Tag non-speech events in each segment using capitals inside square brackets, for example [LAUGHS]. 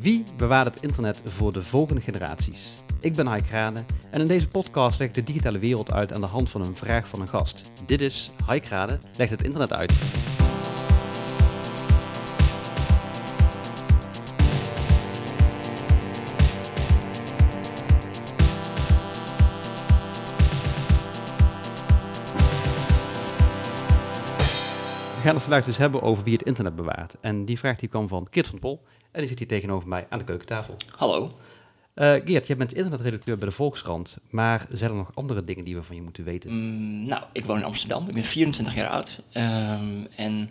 Wie bewaart het internet voor de volgende generaties? Ik ben Haik Grane en in deze podcast leg ik de digitale wereld uit aan de hand van een vraag van een gast. Dit is Haik Grane legt het internet uit. Gaan het vandaag dus hebben over wie het internet bewaart. En die vraag die kwam van Kit van Pol en die zit hier tegenover mij aan de keukentafel. Hallo. Eh Geert, jij bent internetredacteur bij de Volkskrant, maar zijn er nog andere dingen die we van je moeten weten? Mm, nou, ik woon in Amsterdam. Ik ben 24 jaar oud. ehm, en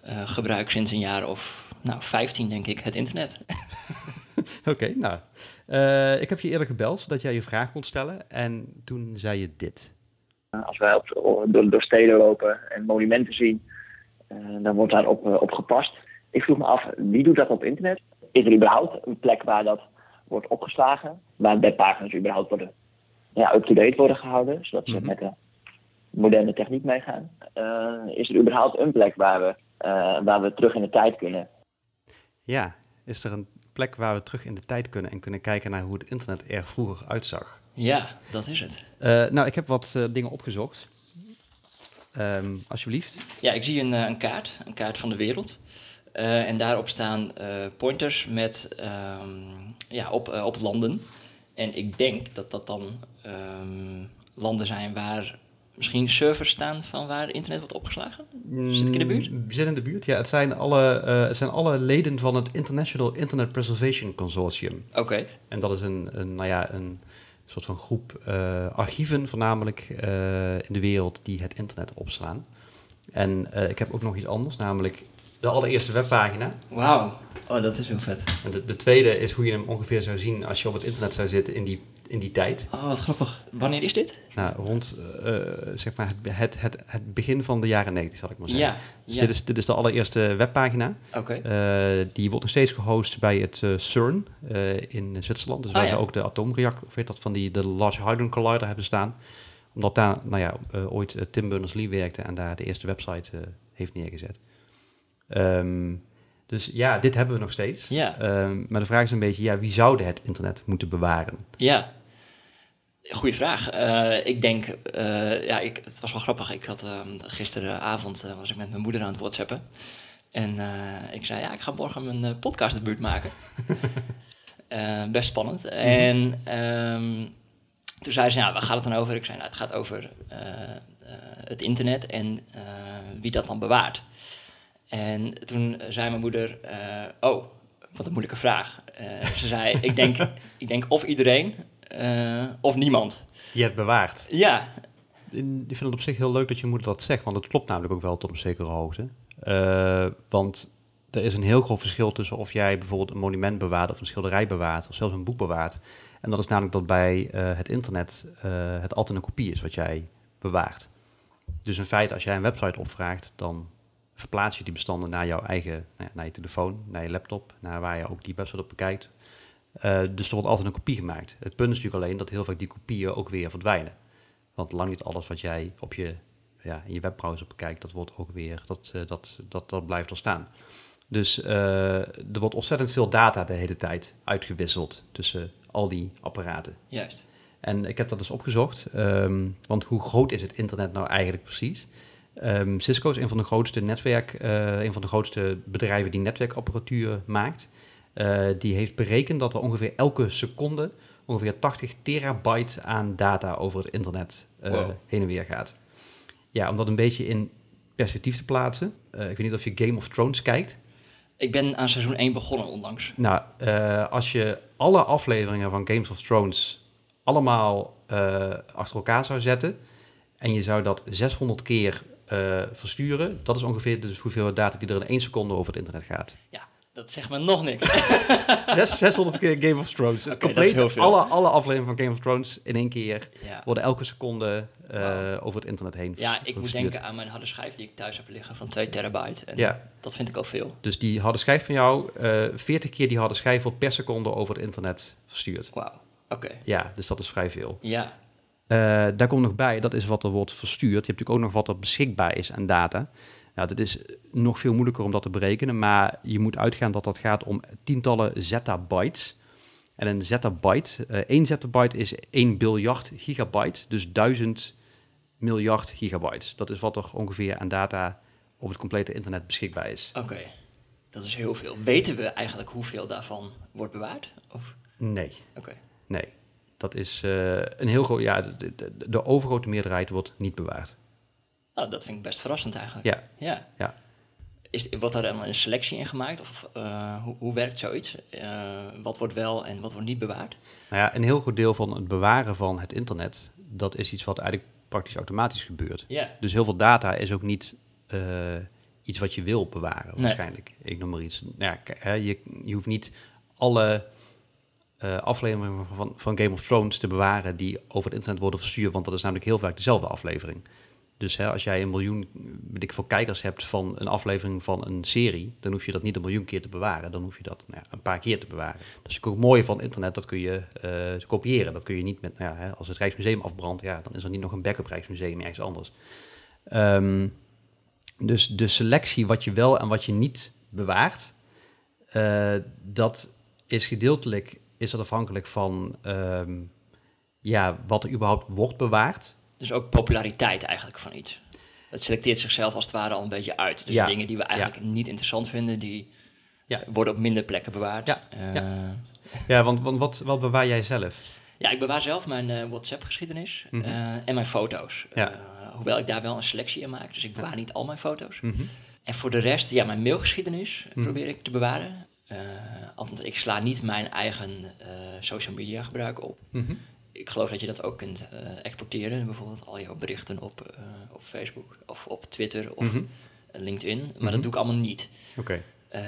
eh, gebruik sinds een jaar of nou, 15, denk ik, het internet. [LAUGHS] Oké, nou. eh, ik heb je eerder gebeld zodat jij je vraag kon stellen en toen zei je dit. Als wij op, door, door steden lopen en monumenten zien, dan wordt daarop op, op gepast. Ik vroeg me af, wie doet dat op internet? Is er überhaupt een plek waar dat wordt opgeslagen? Waar webpagina's überhaupt worden ja, up-to-date worden gehouden, zodat ze Mhm. met de moderne techniek meegaan? Eh, is er überhaupt een plek waar we, eh, waar we terug in de tijd kunnen? Ja, is er een plek waar we terug in de tijd kunnen en kunnen kijken naar hoe het internet er vroeger uitzag? Ja, dat is het. Eh, nou, ik heb wat eh, dingen opgezocht. Ehm, alsjeblieft. Ja, ik zie een, eh, een kaart, een kaart van de wereld. Eh, en daarop staan eh, pointers met ehm, ja, op, op landen. En ik denk dat dat dan ehm, landen zijn waar misschien servers staan van waar internet wordt opgeslagen. Zit ik in de buurt? Mm, Zit in de buurt, ja. Het zijn alle, het zijn alle leden van het International Internet Preservation Consortium. Oké, En dat is een, een, nou ja, een soort van groep eh, archieven voornamelijk eh, in de wereld die het internet opslaan. En eh, ik heb ook nog iets anders, namelijk de allereerste webpagina. wauw. Oh, dat is heel vet. En de, de tweede is hoe je hem ongeveer zou zien als je op het internet zou zitten in die, in die tijd. Oh, wat grappig. Wanneer is dit? Nou, rond eh, zeg maar het, het, het, het begin van de jaren 90, zal ik maar zeggen. Ja, Dus ja. dit, is, dit is de allereerste webpagina. Oké. Eh, die wordt nog steeds gehost bij het eh, CERN eh, in Zwitserland. Dus Ah, waar ja. ze ook de atoomreactor, of weet dat, van die, de Large Hadron Collider hebben staan. Omdat daar, nou ja, eh, ooit eh, Tim Berners-Lee werkte en daar de eerste website eh, heeft neergezet. Ehm, dus ja, dit hebben we nog steeds. Ja. Ehm, maar de vraag is een beetje, ja, wie zouden het internet moeten bewaren? Ja. Goeie vraag. Eh, ik denk, eh, ja, ik, het was wel grappig. Ik had ehm, gisteravond eh, was ik met mijn moeder aan het whatsappen. En ik zei, ja, ik ga morgen mijn podcast de buurt maken. [LAUGHS] Best spannend. En ehm, toen zei ze, ja, waar gaat het dan over? Ik zei, nou, het gaat over het internet en wie dat dan bewaart. En toen zei mijn moeder, oh, wat een moeilijke vraag. Ze zei, ik denk, [LAUGHS] ik denk of iedereen eh, of niemand. Je het bewaart. Ja, Ik vind het op zich heel leuk dat je moeder dat zegt, want het klopt namelijk ook wel tot op zekere hoogte. Eh, want er is een heel groot verschil tussen of jij bijvoorbeeld een monument bewaart of een schilderij bewaart of zelfs een boek bewaart. En dat is namelijk dat bij eh, het internet eh, het altijd een kopie is wat jij bewaart. Dus in feite, als jij een website opvraagt, dan verplaats je die bestanden naar jouw eigen, nou naar je telefoon, naar je laptop, naar waar je ook die website op bekijkt. Eh, dus er wordt altijd een kopie gemaakt. Het punt is natuurlijk alleen dat heel vaak die kopieën ook weer verdwijnen. Want lang niet alles wat jij op je, ja, in je webbrowser bekijkt, dat wordt ook weer, dat, eh, dat, dat, dat blijft er staan. Dus eh, er wordt ontzettend veel data de hele tijd uitgewisseld tussen al die apparaten. juist. En ik heb dat dus opgezocht, ehm, want hoe groot is het internet nou eigenlijk precies? Ehm, Cisco is een van de grootste netwerk, een van de grootste bedrijven die netwerkapparatuur maakt. Eh, die heeft berekend dat er ongeveer elke seconde ongeveer 80 terabyte aan data over het internet eh, Wow. heen en weer gaat. Ja, om dat een beetje in perspectief te plaatsen. eh, ik weet niet of je Game of Thrones kijkt. Ik ben aan seizoen 1 begonnen onlangs. Nou, eh, als je alle afleveringen van Games of Thrones allemaal eh, achter elkaar zou zetten en je zou dat 600 keer eh, versturen, dat is ongeveer dus hoeveel data die er in één seconde over het internet gaat. Ja, dat zegt me nog niks. [LAUGHS] Zes, 600 keer Game of Thrones. Compleet. Alle, alle afleveringen van Game of Thrones in één keer ja. worden elke seconde eh, over het internet heen ja, ik moet denken aan mijn harde schijf die ik thuis heb liggen van 2 terabyte. En Ja, dat vind ik al veel. dus die harde schijf van jou, eh 40 keer die harde schijf wordt per seconde over het internet verstuurd. Wauw, oké. Ja, dus dat is vrij veel. Ja, Eh, daar komt nog bij, dat is wat er wordt verstuurd. Je hebt natuurlijk ook nog wat er beschikbaar is aan data. Nou, Nou, dat is nog veel moeilijker om dat te berekenen, maar je moet uitgaan dat dat gaat om tientallen zettabytes. En een zettabyte, uh, één zettabyte is 1 biljard gigabyte, dus 1000 miljard gigabytes. Dat is wat er ongeveer aan data op het complete internet beschikbaar is. Oké, dat is heel veel. Weten we eigenlijk hoeveel daarvan wordt bewaard? Of? Nee. Oké. Nee. Dat is uh, een heel groot. Ja, de, de, de, overgrote meerderheid wordt niet bewaard. Oh, dat vind ik best verrassend eigenlijk. Ja. ja. ja. Is, wordt daar dan een selectie in gemaakt? Of uh, hoe, hoe, werkt zoiets? Uh, wat wordt wel en wat wordt niet bewaard? Nou ja, een heel groot deel van het bewaren van het internet, dat is iets wat eigenlijk praktisch automatisch gebeurt. Yeah. Dus heel veel data is ook niet uh, iets wat je wil bewaren, nee. waarschijnlijk. Ik noem maar iets. Nou ja, je, je hoeft niet alle uh, afleveringen van, van Game of Thrones te bewaren die over het internet worden verstuurd, want dat is namelijk heel vaak dezelfde aflevering. Dus hè, als jij een miljoen weet ik, veel kijkers hebt van een aflevering van een serie, dan hoef je dat niet een miljoen keer te bewaren. Dan hoef je dat nou ja, een paar keer te bewaren. Dat is ook mooi van internet, dat kun je uh, kopiëren. Dat kun je niet met, nou ja, hè, als het Rijksmuseum afbrandt, ja, dan is er niet nog een backup Rijksmuseum ergens anders. Um, dus de selectie wat je wel en wat je niet bewaart, uh, dat is gedeeltelijk is dat afhankelijk van um, ja, wat er überhaupt wordt bewaard. Dus ook populariteit eigenlijk van iets. Het selecteert zichzelf als het ware al een beetje uit. Dus Ja. dingen die we eigenlijk niet interessant vinden, die Ja. worden op minder plekken bewaard. Ja, Eh, ja. Ja, want, want wat, wat bewaar jij zelf? Ja, ik bewaar zelf mijn eh, WhatsApp-geschiedenis Mhm. eh, en mijn foto's. Ja. Hoewel ik daar wel een selectie in maak, dus ik bewaar niet al mijn foto's. Mhm. En voor de rest, ja, mijn mailgeschiedenis Mhm. probeer ik te bewaren. Althans, ik sla niet mijn eigen social media gebruik op. Ik geloof dat je dat ook kunt eh, exporteren, bijvoorbeeld al jouw berichten op, eh, op Facebook of op Twitter of Mhm. LinkedIn. Maar Mhm. dat doe ik allemaal niet. Oké. Eh,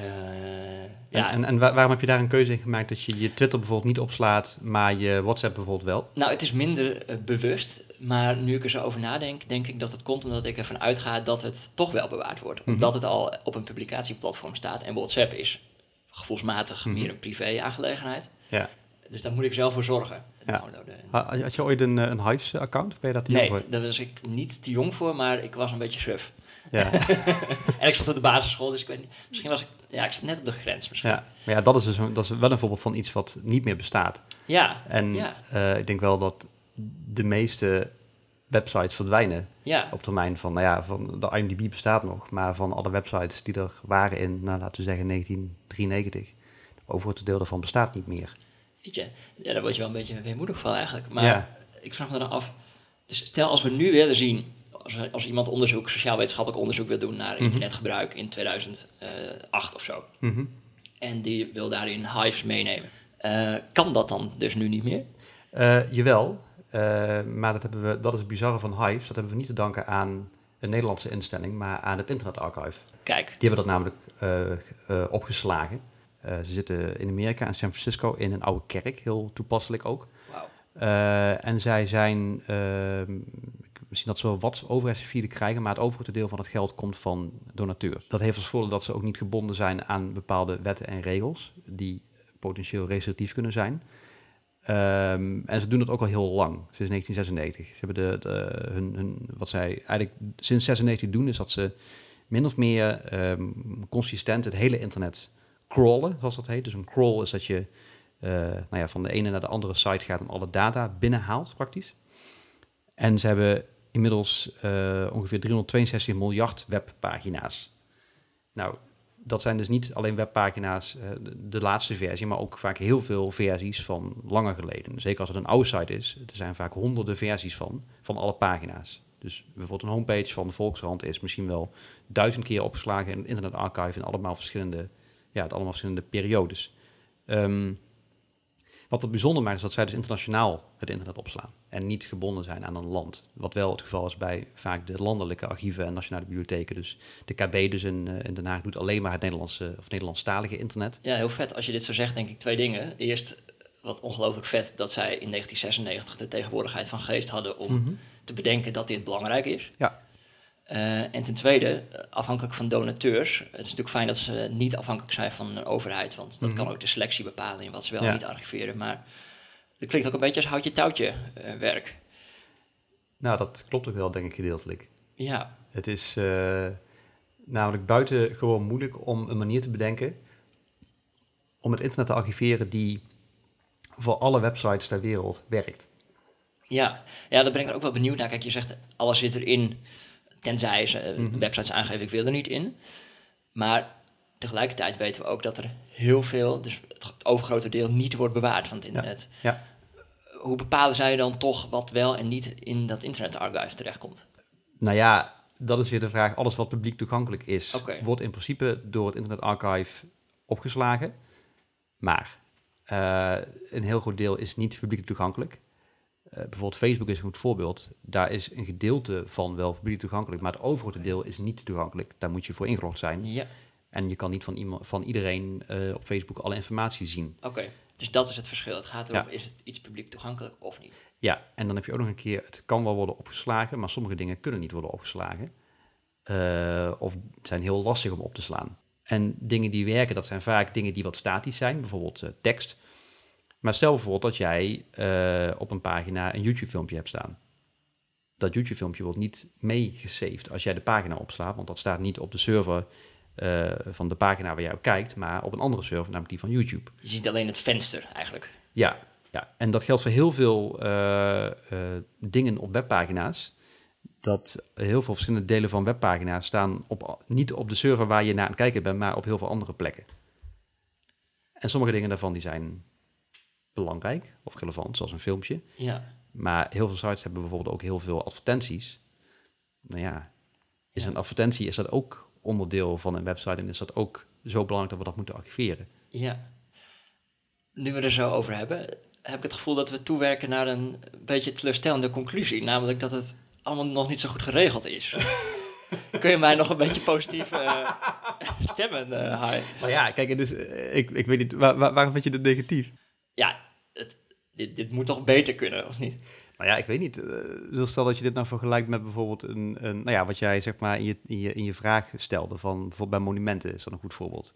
Ja. ja, En, en, en waar- waarom heb je daar een keuze in gemaakt dat je je Twitter bijvoorbeeld niet opslaat, maar je WhatsApp bijvoorbeeld wel? Nou, het is minder bewust, maar nu ik er zo over nadenk, denk ik dat het komt omdat ik ervan uitga dat het toch wel bewaard wordt. Mhm. Omdat het al op een publicatieplatform staat en WhatsApp is gevoelsmatig meer een privé-aangelegenheid. Ja. Dus daar moet ik zelf voor zorgen. Het Ja. downloaden. Ha- Had je, ooit een, eh, een Hives-account? Ben je dat Nee, daar was ik niet te jong voor, maar ik was een beetje suf. Ja. [LAUGHS] En ik zat op de basisschool, dus ik weet niet. Misschien was ik, ja, ik zat net op de grens misschien. ja. Maar ja, dat is, dus een, dat is wel een voorbeeld van iets wat niet meer bestaat. Ja, En ja, eh, ik denk wel dat de meeste websites verdwijnen ja. op termijn van, nou ja, van de IMDb bestaat nog, maar van alle websites die er waren in, nou, laten we zeggen 1993, het overgrote deel daarvan bestaat niet meer. Weet je, ja, daar word je wel een beetje weemoedig van eigenlijk. Maar Ja. ik vraag me dan af, dus stel als we nu willen zien, als, als iemand onderzoek, sociaal-wetenschappelijk onderzoek wil doen naar Mhm. internetgebruik in 2008 of zo, Mhm. en die wil daarin Hives meenemen, eh, kan dat dan dus nu niet meer? Eh, jawel, eh, maar dat, hebben we, dat is het bizarre van Hives. Dat hebben we niet te danken aan een Nederlandse instelling, maar aan het Internet Archive. Kijk, Die hebben dat namelijk opgeslagen. Eh, ze zitten in Amerika, in San Francisco, in een oude kerk, heel toepasselijk ook. Eh, en zij zijn, ehm, misschien dat ze wel wat overheidssubsidie krijgen, maar het overgrote deel van het geld komt van donateurs. Dat heeft als voordeel dat ze ook niet gebonden zijn aan bepaalde wetten en regels, die potentieel restrictief kunnen zijn. Ehm, en ze doen dat ook al heel lang, sinds 1996. Ze hebben de, de, hun, hun, wat zij eigenlijk sinds 96 doen, is dat ze min of meer ehm, consistent het hele internet crawlen, zoals dat heet. Dus een crawl is dat je eh, nou ja, van de ene naar de andere site gaat en alle data binnenhaalt, praktisch. En ze hebben inmiddels eh, ongeveer 362 miljard webpagina's. Nou, dat zijn dus niet alleen webpagina's, eh, de, laatste versie, maar ook vaak heel veel versies van langer geleden. Zeker als het een oude site is, er zijn vaak honderden versies van, van alle pagina's. Dus bijvoorbeeld een homepage van de Volkskrant is misschien wel duizend keer opgeslagen in het Internet Archive in allemaal verschillende, ja, allemaal verschillende periodes. Ehm, wat het bijzonder maakt is dat zij dus internationaal het internet opslaan en niet gebonden zijn aan een land. Wat wel het geval is bij vaak de landelijke archieven en nationale bibliotheken. Dus de KB dus in, eh, in Den Haag doet alleen maar het Nederlandse of Nederlandstalige internet. Ja, heel vet. Als je dit zo zegt, denk ik twee dingen. Eerst, wat ongelooflijk vet dat zij in 1996 de tegenwoordigheid van geest hadden om te bedenken dat dit belangrijk is. Ja. Eh, en ten tweede, eh, afhankelijk van donateurs. Het is natuurlijk fijn dat ze niet afhankelijk zijn van een overheid, want dat Mhm. kan ook de selectie bepalen in wat ze wel en Ja. niet archiveren. Maar het klinkt ook een beetje als houtje-touwtje eh, werk. Nou, dat klopt ook wel, denk ik, gedeeltelijk. Ja, Het is, eh, namelijk buiten gewoon moeilijk om een manier te bedenken om het internet te archiveren die voor alle websites ter wereld werkt. Ja, ja daar ben ik er ook wel benieuwd naar. Kijk, je zegt alles zit erin, tenzij ze Mhm. websites aangeven ik wil er niet in. Maar tegelijkertijd weten we ook dat er heel veel, dus het overgrote deel, niet wordt bewaard van het internet. Ja. Hoe bepalen zij dan toch wat wel en niet in dat internet archive terechtkomt? Nou ja, dat is weer de vraag. Alles wat publiek toegankelijk is, wordt in principe door het Internet Archive opgeslagen. Maar eh, een heel groot deel is niet publiek toegankelijk. Eh, bijvoorbeeld Facebook is een goed voorbeeld. Daar is een gedeelte van wel publiek toegankelijk, maar het overgrote deel is niet toegankelijk. Daar moet je voor ingelogd zijn. Ja, En je kan niet van, iemand, van iedereen eh, op Facebook alle informatie zien. oké. Dus dat is het verschil. Het gaat erom, Ja. is het iets publiek toegankelijk of niet? Ja, en dan heb je ook nog een keer, het kan wel worden opgeslagen, maar sommige dingen kunnen niet worden opgeslagen. Eh, of zijn heel lastig om op te slaan. En dingen die werken, dat zijn vaak dingen die wat statisch zijn, bijvoorbeeld tekst. Maar stel bijvoorbeeld dat jij eh, op een pagina een YouTube-filmpje hebt staan. Dat YouTube-filmpje wordt niet meegesaved als jij de pagina opslaat, want dat staat niet op de server eh, van de pagina waar jij op kijkt, maar op een andere server, namelijk die van YouTube. Je ziet alleen het venster eigenlijk. Ja, ja, en dat geldt voor heel veel eh, dingen op webpagina's. Dat heel veel verschillende delen van webpagina's staan op, niet op de server waar je naar aan het kijken bent, maar op heel veel andere plekken. En sommige dingen daarvan die zijn belangrijk of relevant, zoals een filmpje. Ja, Maar heel veel sites hebben bijvoorbeeld ook heel veel advertenties. Nou ja, is Ja. een advertentie, is dat ook onderdeel van een website en is dat ook zo belangrijk dat we dat moeten archiveren? ja. Nu we er zo over hebben, heb ik het gevoel dat we toewerken naar een beetje teleurstellende conclusie. Namelijk dat het allemaal nog niet zo goed geregeld is. [LAUGHS] Kun je mij nog een beetje positief eh, stemmen, Hai? Maar ja, kijk, dus, ik, ik weet niet, waar, waar- waarom vind je dit negatief? Ja, het, dit, dit moet toch beter kunnen, of niet? Nou ja, ik weet niet. dus stel dat je dit nou vergelijkt met bijvoorbeeld een, een nou ja, wat jij zeg maar in je, in je, in je vraag stelde, van bijvoorbeeld bij monumenten is dat een goed voorbeeld.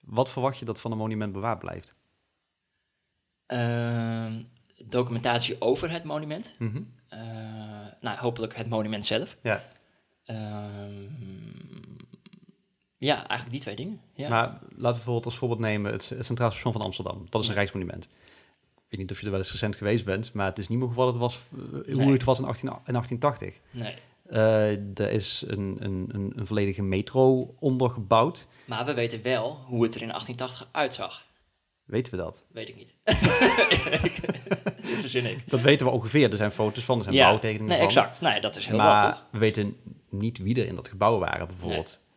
Wat verwacht je dat van een monument bewaard blijft? Ehm, documentatie over het monument. Mhm. Eh, nou, hopelijk het monument zelf. Ja, Ehm, ja, eigenlijk die twee dingen. Ja. maar laten we bijvoorbeeld als voorbeeld nemen het, het Centraal Station van Amsterdam. Dat is een Ja. rijksmonument. Ik weet niet of je er wel eens recent geweest bent, maar het is niet meer wat het was, eh, hoe Nee. het was in, 18, in 1880. nee. Eh, er is een, een, een, een volledige metro ondergebouwd. Maar we weten wel hoe het er in 1880 uitzag. Weten we dat? Weet ik niet. [LAUGHS] Dit verzin ik. Dat weten we ongeveer. Er zijn foto's van, er zijn Ja, bouwtekeningen nee, van. exact. Nee, dat is heel maar wat, toch? we weten niet wie er in dat gebouw waren, bijvoorbeeld. Nee.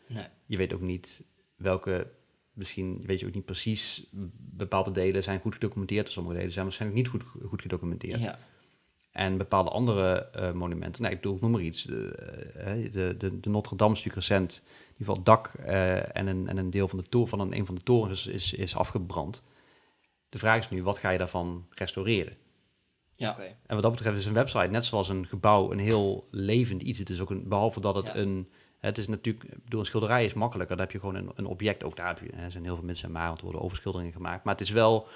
Je weet ook niet welke, misschien weet je ook niet precies, bepaalde delen zijn goed gedocumenteerd, sommige delen zijn waarschijnlijk niet goed, goed gedocumenteerd. Ja. En bepaalde andere eh, monumenten, nou, ik bedoel, ik noem maar iets, de, eh, de, de, de Notre Dame is natuurlijk recent, in ieder geval het dak eh, en, een, en een deel van, de toren, van een, een van de torens is, is, is afgebrand. De vraag is nu, wat ga je daarvan restaureren? Ja, oké. En wat dat betreft is een website, net zoals een gebouw, een heel levend iets. Het is ook een, behalve dat het Ja. een, het is natuurlijk, bedoel, een schilderij is makkelijker. Dan heb je gewoon een, een object, ook daar heb je, hè, er zijn heel veel mensen want er worden overschilderingen gemaakt. Maar het is wel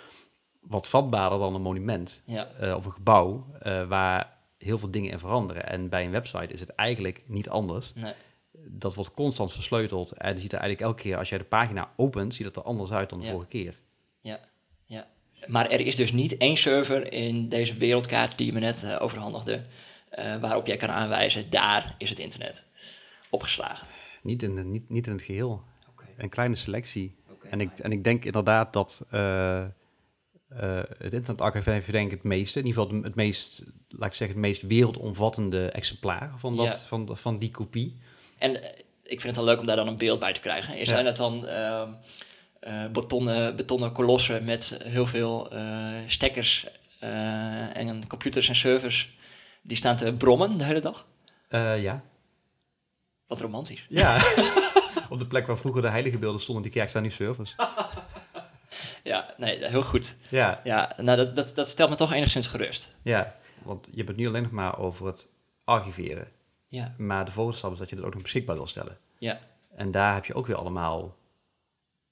wat vatbaarder dan een monument Ja. eh, of een gebouw, eh, waar heel veel dingen in veranderen. En bij een website is het eigenlijk niet anders. Nee. Dat wordt constant versleuteld en je ziet er eigenlijk elke keer, als jij de pagina opent, ziet het er anders uit dan de Ja. vorige keer. Ja. ja. Maar er is dus niet één server in deze wereldkaart die je me net eh, overhandigde, waarop jij kan aanwijzen, daar is het internet opgeslagen. Niet in, niet, niet in het geheel. Een kleine selectie. En ik, en ik denk inderdaad dat eh, eh, het Internet Archive heeft denk ik het meeste, in ieder geval het meest, laat ik zeggen, het meest wereldomvattende exemplaar van, dat, Ja. van, van die kopie. En eh, ik vind het dan leuk om daar dan een beeld bij te krijgen. Is Ja. Zijn het dan ehm, eh, betonnen, betonnen kolossen met heel veel stekkers en computers en servers die staan te brommen de hele dag? Ja. Wat romantisch. Ja. [LAUGHS] Op de plek waar vroeger de heilige beelden stonden, die kerk staan nu servers. [LAUGHS] Ja, nee, heel goed. Ja, Ja, nou, dat, dat, dat stelt me toch enigszins gerust. ja, want je hebt het nu alleen nog maar over het archiveren. Ja, Maar de volgende stap is dat je dat ook nog beschikbaar wil stellen. ja, En daar heb je ook weer allemaal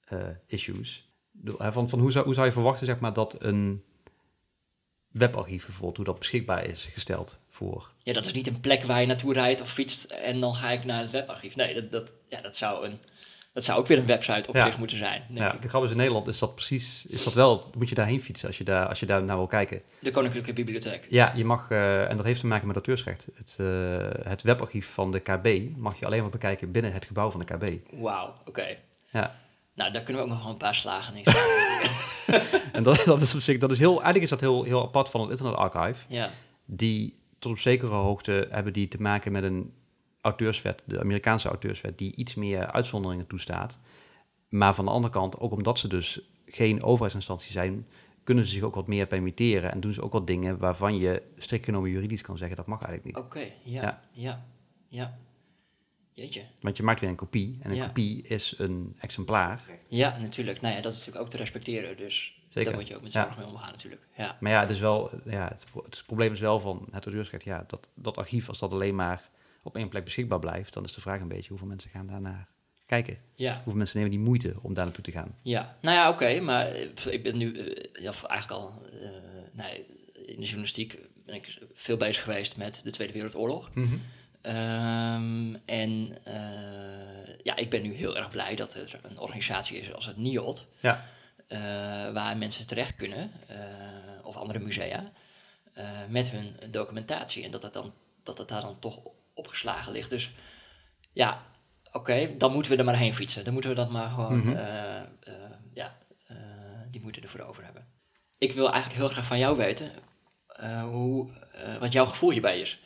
eh, issues. Van, van hoe, zou, hoe zou je verwachten zeg maar, dat een webarchief bijvoorbeeld, hoe dat beschikbaar is gesteld voor. Ja, dat is niet een plek waar je naartoe rijdt of fietst en dan ga ik naar het webarchief. Nee, dat, dat, ja, dat, zou, een, dat zou ook weer een website op Ja. zich moeten zijn. Denk Ja, ik. de grap is in Nederland is dat precies, is dat wel, moet je daarheen fietsen als je daar, als je daar naar wil kijken. De Koninklijke Bibliotheek. Ja, je mag, eh, en dat heeft te maken met auteursrecht. Het, eh, het webarchief van de KB mag je alleen maar bekijken binnen het gebouw van de KB. Wauw, oké. Ja. Nou, daar kunnen we ook nog wel een paar slagen in. [LAUGHS] En dat, dat is op zich, dat is heel, eigenlijk is dat heel, heel apart van het Internet Archive. ja, Die tot op zekere hoogte hebben die te maken met een auteurswet, de Amerikaanse auteurswet, die iets meer uitzonderingen toestaat. Maar van de andere kant, ook omdat ze dus geen overheidsinstantie zijn, kunnen ze zich ook wat meer permitteren en doen ze ook wat dingen waarvan je strikt genomen juridisch kan zeggen dat mag eigenlijk niet. oké. ja, Ja. ja, ja, Jeetje. Want je maakt weer een kopie en een Ja. kopie is een exemplaar. Ja, natuurlijk. Nou ja, dat is natuurlijk ook te respecteren. Dus Zeker. daar moet je ook met zorg mee omgaan natuurlijk. Ja, Maar ja, het, is wel, ja het, het probleem is wel van het auteursrecht, ja, dat, dat archief, als dat alleen maar op één plek beschikbaar blijft, dan is de vraag een beetje hoeveel mensen gaan daarnaar kijken. ja. Hoeveel mensen nemen die moeite om daar naartoe te gaan. Ja, nou ja, oké, maar eh, ik ben nu, eh, eigenlijk al, eh, nee, in de journalistiek ben ik veel bezig geweest met de Tweede Wereldoorlog. Ehm, en ja, ik ben nu heel erg blij dat er een organisatie is als het NIOD, Ja, eh, waar mensen terecht kunnen, eh, of andere musea, eh, met hun documentatie. En dat het, dan, dat het daar dan toch opgeslagen ligt. Dus ja, oké, dan moeten we er maar heen fietsen. Dan moeten we dat maar gewoon, Mhm. ja, die moeten ervoor over hebben. Ik wil eigenlijk heel graag van jou weten, hoe, wat jouw gevoel hierbij is.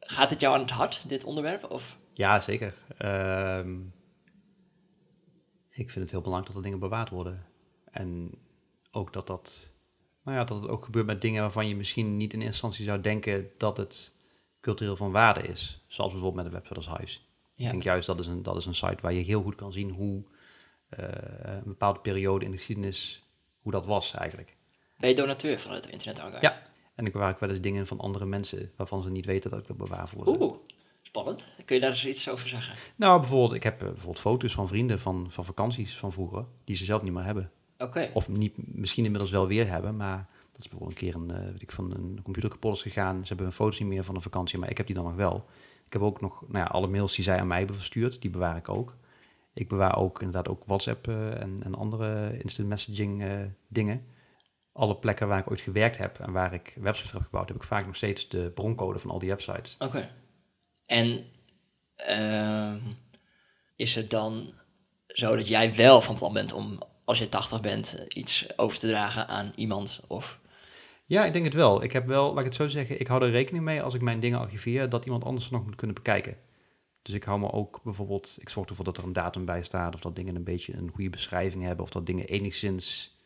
Gaat het jou aan het hart, dit onderwerp? Of? ja zeker. Ehm, ik vind het heel belangrijk dat er dingen bewaard worden. En ook dat dat, nou ja, dat het ook gebeurt met dingen waarvan je misschien niet in eerste instantie zou denken dat het cultureel van waarde is. Zoals bijvoorbeeld met een website als Huis. Ja. Ik denk juist dat is, een, dat is een site waar je heel goed kan zien hoe eh, een bepaalde periode in de geschiedenis, hoe dat was eigenlijk. Ben je donateur van het Internet Archive? Ja. En ik bewaar ook wel eens dingen van andere mensen waarvan ze niet weten dat ik dat bewaar voor. Oeh, spannend. Kun je daar eens iets over zeggen? Nou, bijvoorbeeld, ik heb eh, bijvoorbeeld foto's van vrienden van, van vakanties van vroeger, die ze zelf niet meer hebben. Of niet, misschien inmiddels wel weer hebben, maar dat is bijvoorbeeld een keer een, eh, weet ik, van een computer kapot is gegaan. Ze hebben hun foto's niet meer van een vakantie, maar ik heb die dan nog wel. Ik heb ook nog, nou ja, alle mails die zij aan mij hebben verstuurd, die bewaar ik ook. Ik bewaar ook inderdaad ook WhatsApp eh, en, en andere instant messaging eh, dingen. Alle plekken waar ik ooit gewerkt heb en waar ik websites heb gebouwd, heb ik vaak nog steeds de broncode van al die websites. Oké. En ehm, is het dan zo dat jij wel van plan bent om, als je 80 bent, eh, iets over te dragen aan iemand? Of... Ja, ik denk het wel. Ik heb wel, laat ik het zo zeggen, ik hou er rekening mee als ik mijn dingen archiveer, dat iemand anders ze nog moet kunnen bekijken. Dus ik hou me ook bijvoorbeeld, ik zorg ervoor dat er een datum bij staat, of dat dingen een beetje een goede beschrijving hebben, of dat dingen enigszins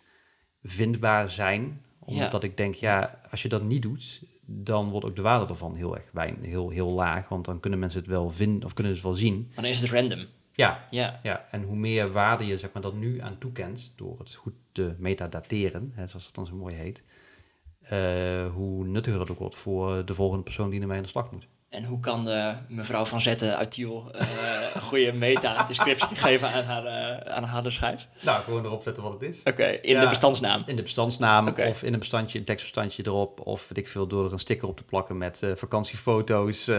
vindbaar zijn. Omdat ik denk, ja, als je dat niet doet, dan wordt ook de waarde ervan heel erg wijn, heel, heel laag, want dan kunnen mensen het wel vinden, of kunnen ze het wel zien. Maar dan is het random. Ja, Ja. ja, en hoe meer waarde je zeg maar, dat nu aan toekent, door het goed te metadateren, hè, zoals dat dan zo mooi heet, eh, hoe nuttiger het ook wordt voor de volgende persoon die ermee aan de slag moet. En hoe kan de mevrouw van Zetten uit Tiel eh, een goede meta-descriptie [LAUGHS] geven aan haar, eh, aan haar schijf? Nou, gewoon erop zetten wat het is. Oké, in Ja. de bestandsnaam. In de bestandsnaam of in een bestandje, een tekstbestandje erop, of weet ik veel, door er een sticker op te plakken met eh, vakantiefoto's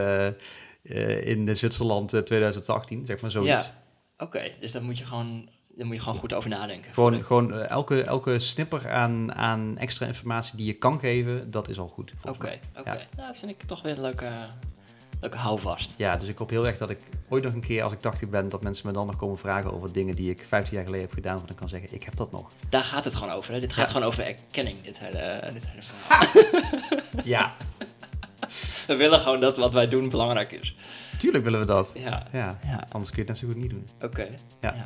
eh, eh, in Zwitserland eh, 2018, zeg maar zoiets. Ja. Oké, dus daar moet je gewoon, daar moet je gewoon goed over nadenken. Gewoon, gewoon eh, elke, elke snipper aan, aan extra informatie die je kan geven, dat is al goed. Oké, oké. Ja. Nou, dat vind ik toch weer een leuke, leuke houvast. Ja, dus ik hoop heel erg dat ik ooit nog een keer, als ik 80 ben, dat mensen me dan nog komen vragen over dingen die ik 15 jaar geleden heb gedaan, want dan kan zeggen, ik heb dat nog. Daar gaat het gewoon over. Hè? Dit gaat Ja. gewoon over erkenning, dit hele, dit hele verhaal. [LAUGHS] Ja, [LAUGHS] We willen gewoon dat wat wij doen belangrijk is. tuurlijk willen we dat. Ja, Ja, Ja. anders kun je het net zo goed niet doen. oké. Ja. Ja.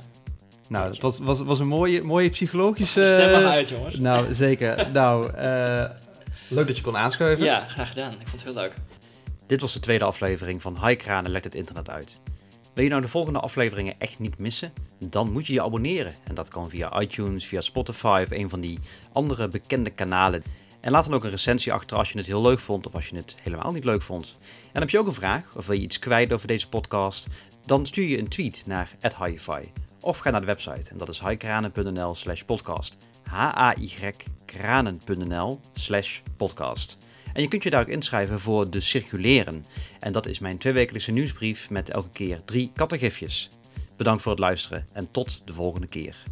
Nou, het was, was, was een mooie, mooie psychologische... Stem maar uit, jongens. [LAUGHS] Nou, zeker. nou, eh, leuk dat je kon aanschuiven. Ja, graag gedaan. Ik vond het heel leuk. Dit was de tweede aflevering van High Kranen legt het internet uit. Wil je nou de volgende afleveringen echt niet missen? Dan moet je je abonneren. En dat kan via iTunes, via Spotify of een van die andere bekende kanalen. En laat dan ook een recensie achter als je het heel leuk vond of als je het helemaal niet leuk vond. En heb je ook een vraag of wil je iets kwijt over deze podcast? Dan stuur je een tweet naar @hifi of ga naar de website en dat is highkranen.nl/slash podcast. H-A-Y-kranen.nl/slash podcast. En je kunt je daar ook inschrijven voor de Circuleren. En dat is mijn tweewekelijkse nieuwsbrief met elke keer drie kattengifjes. Bedankt voor het luisteren en tot de volgende keer.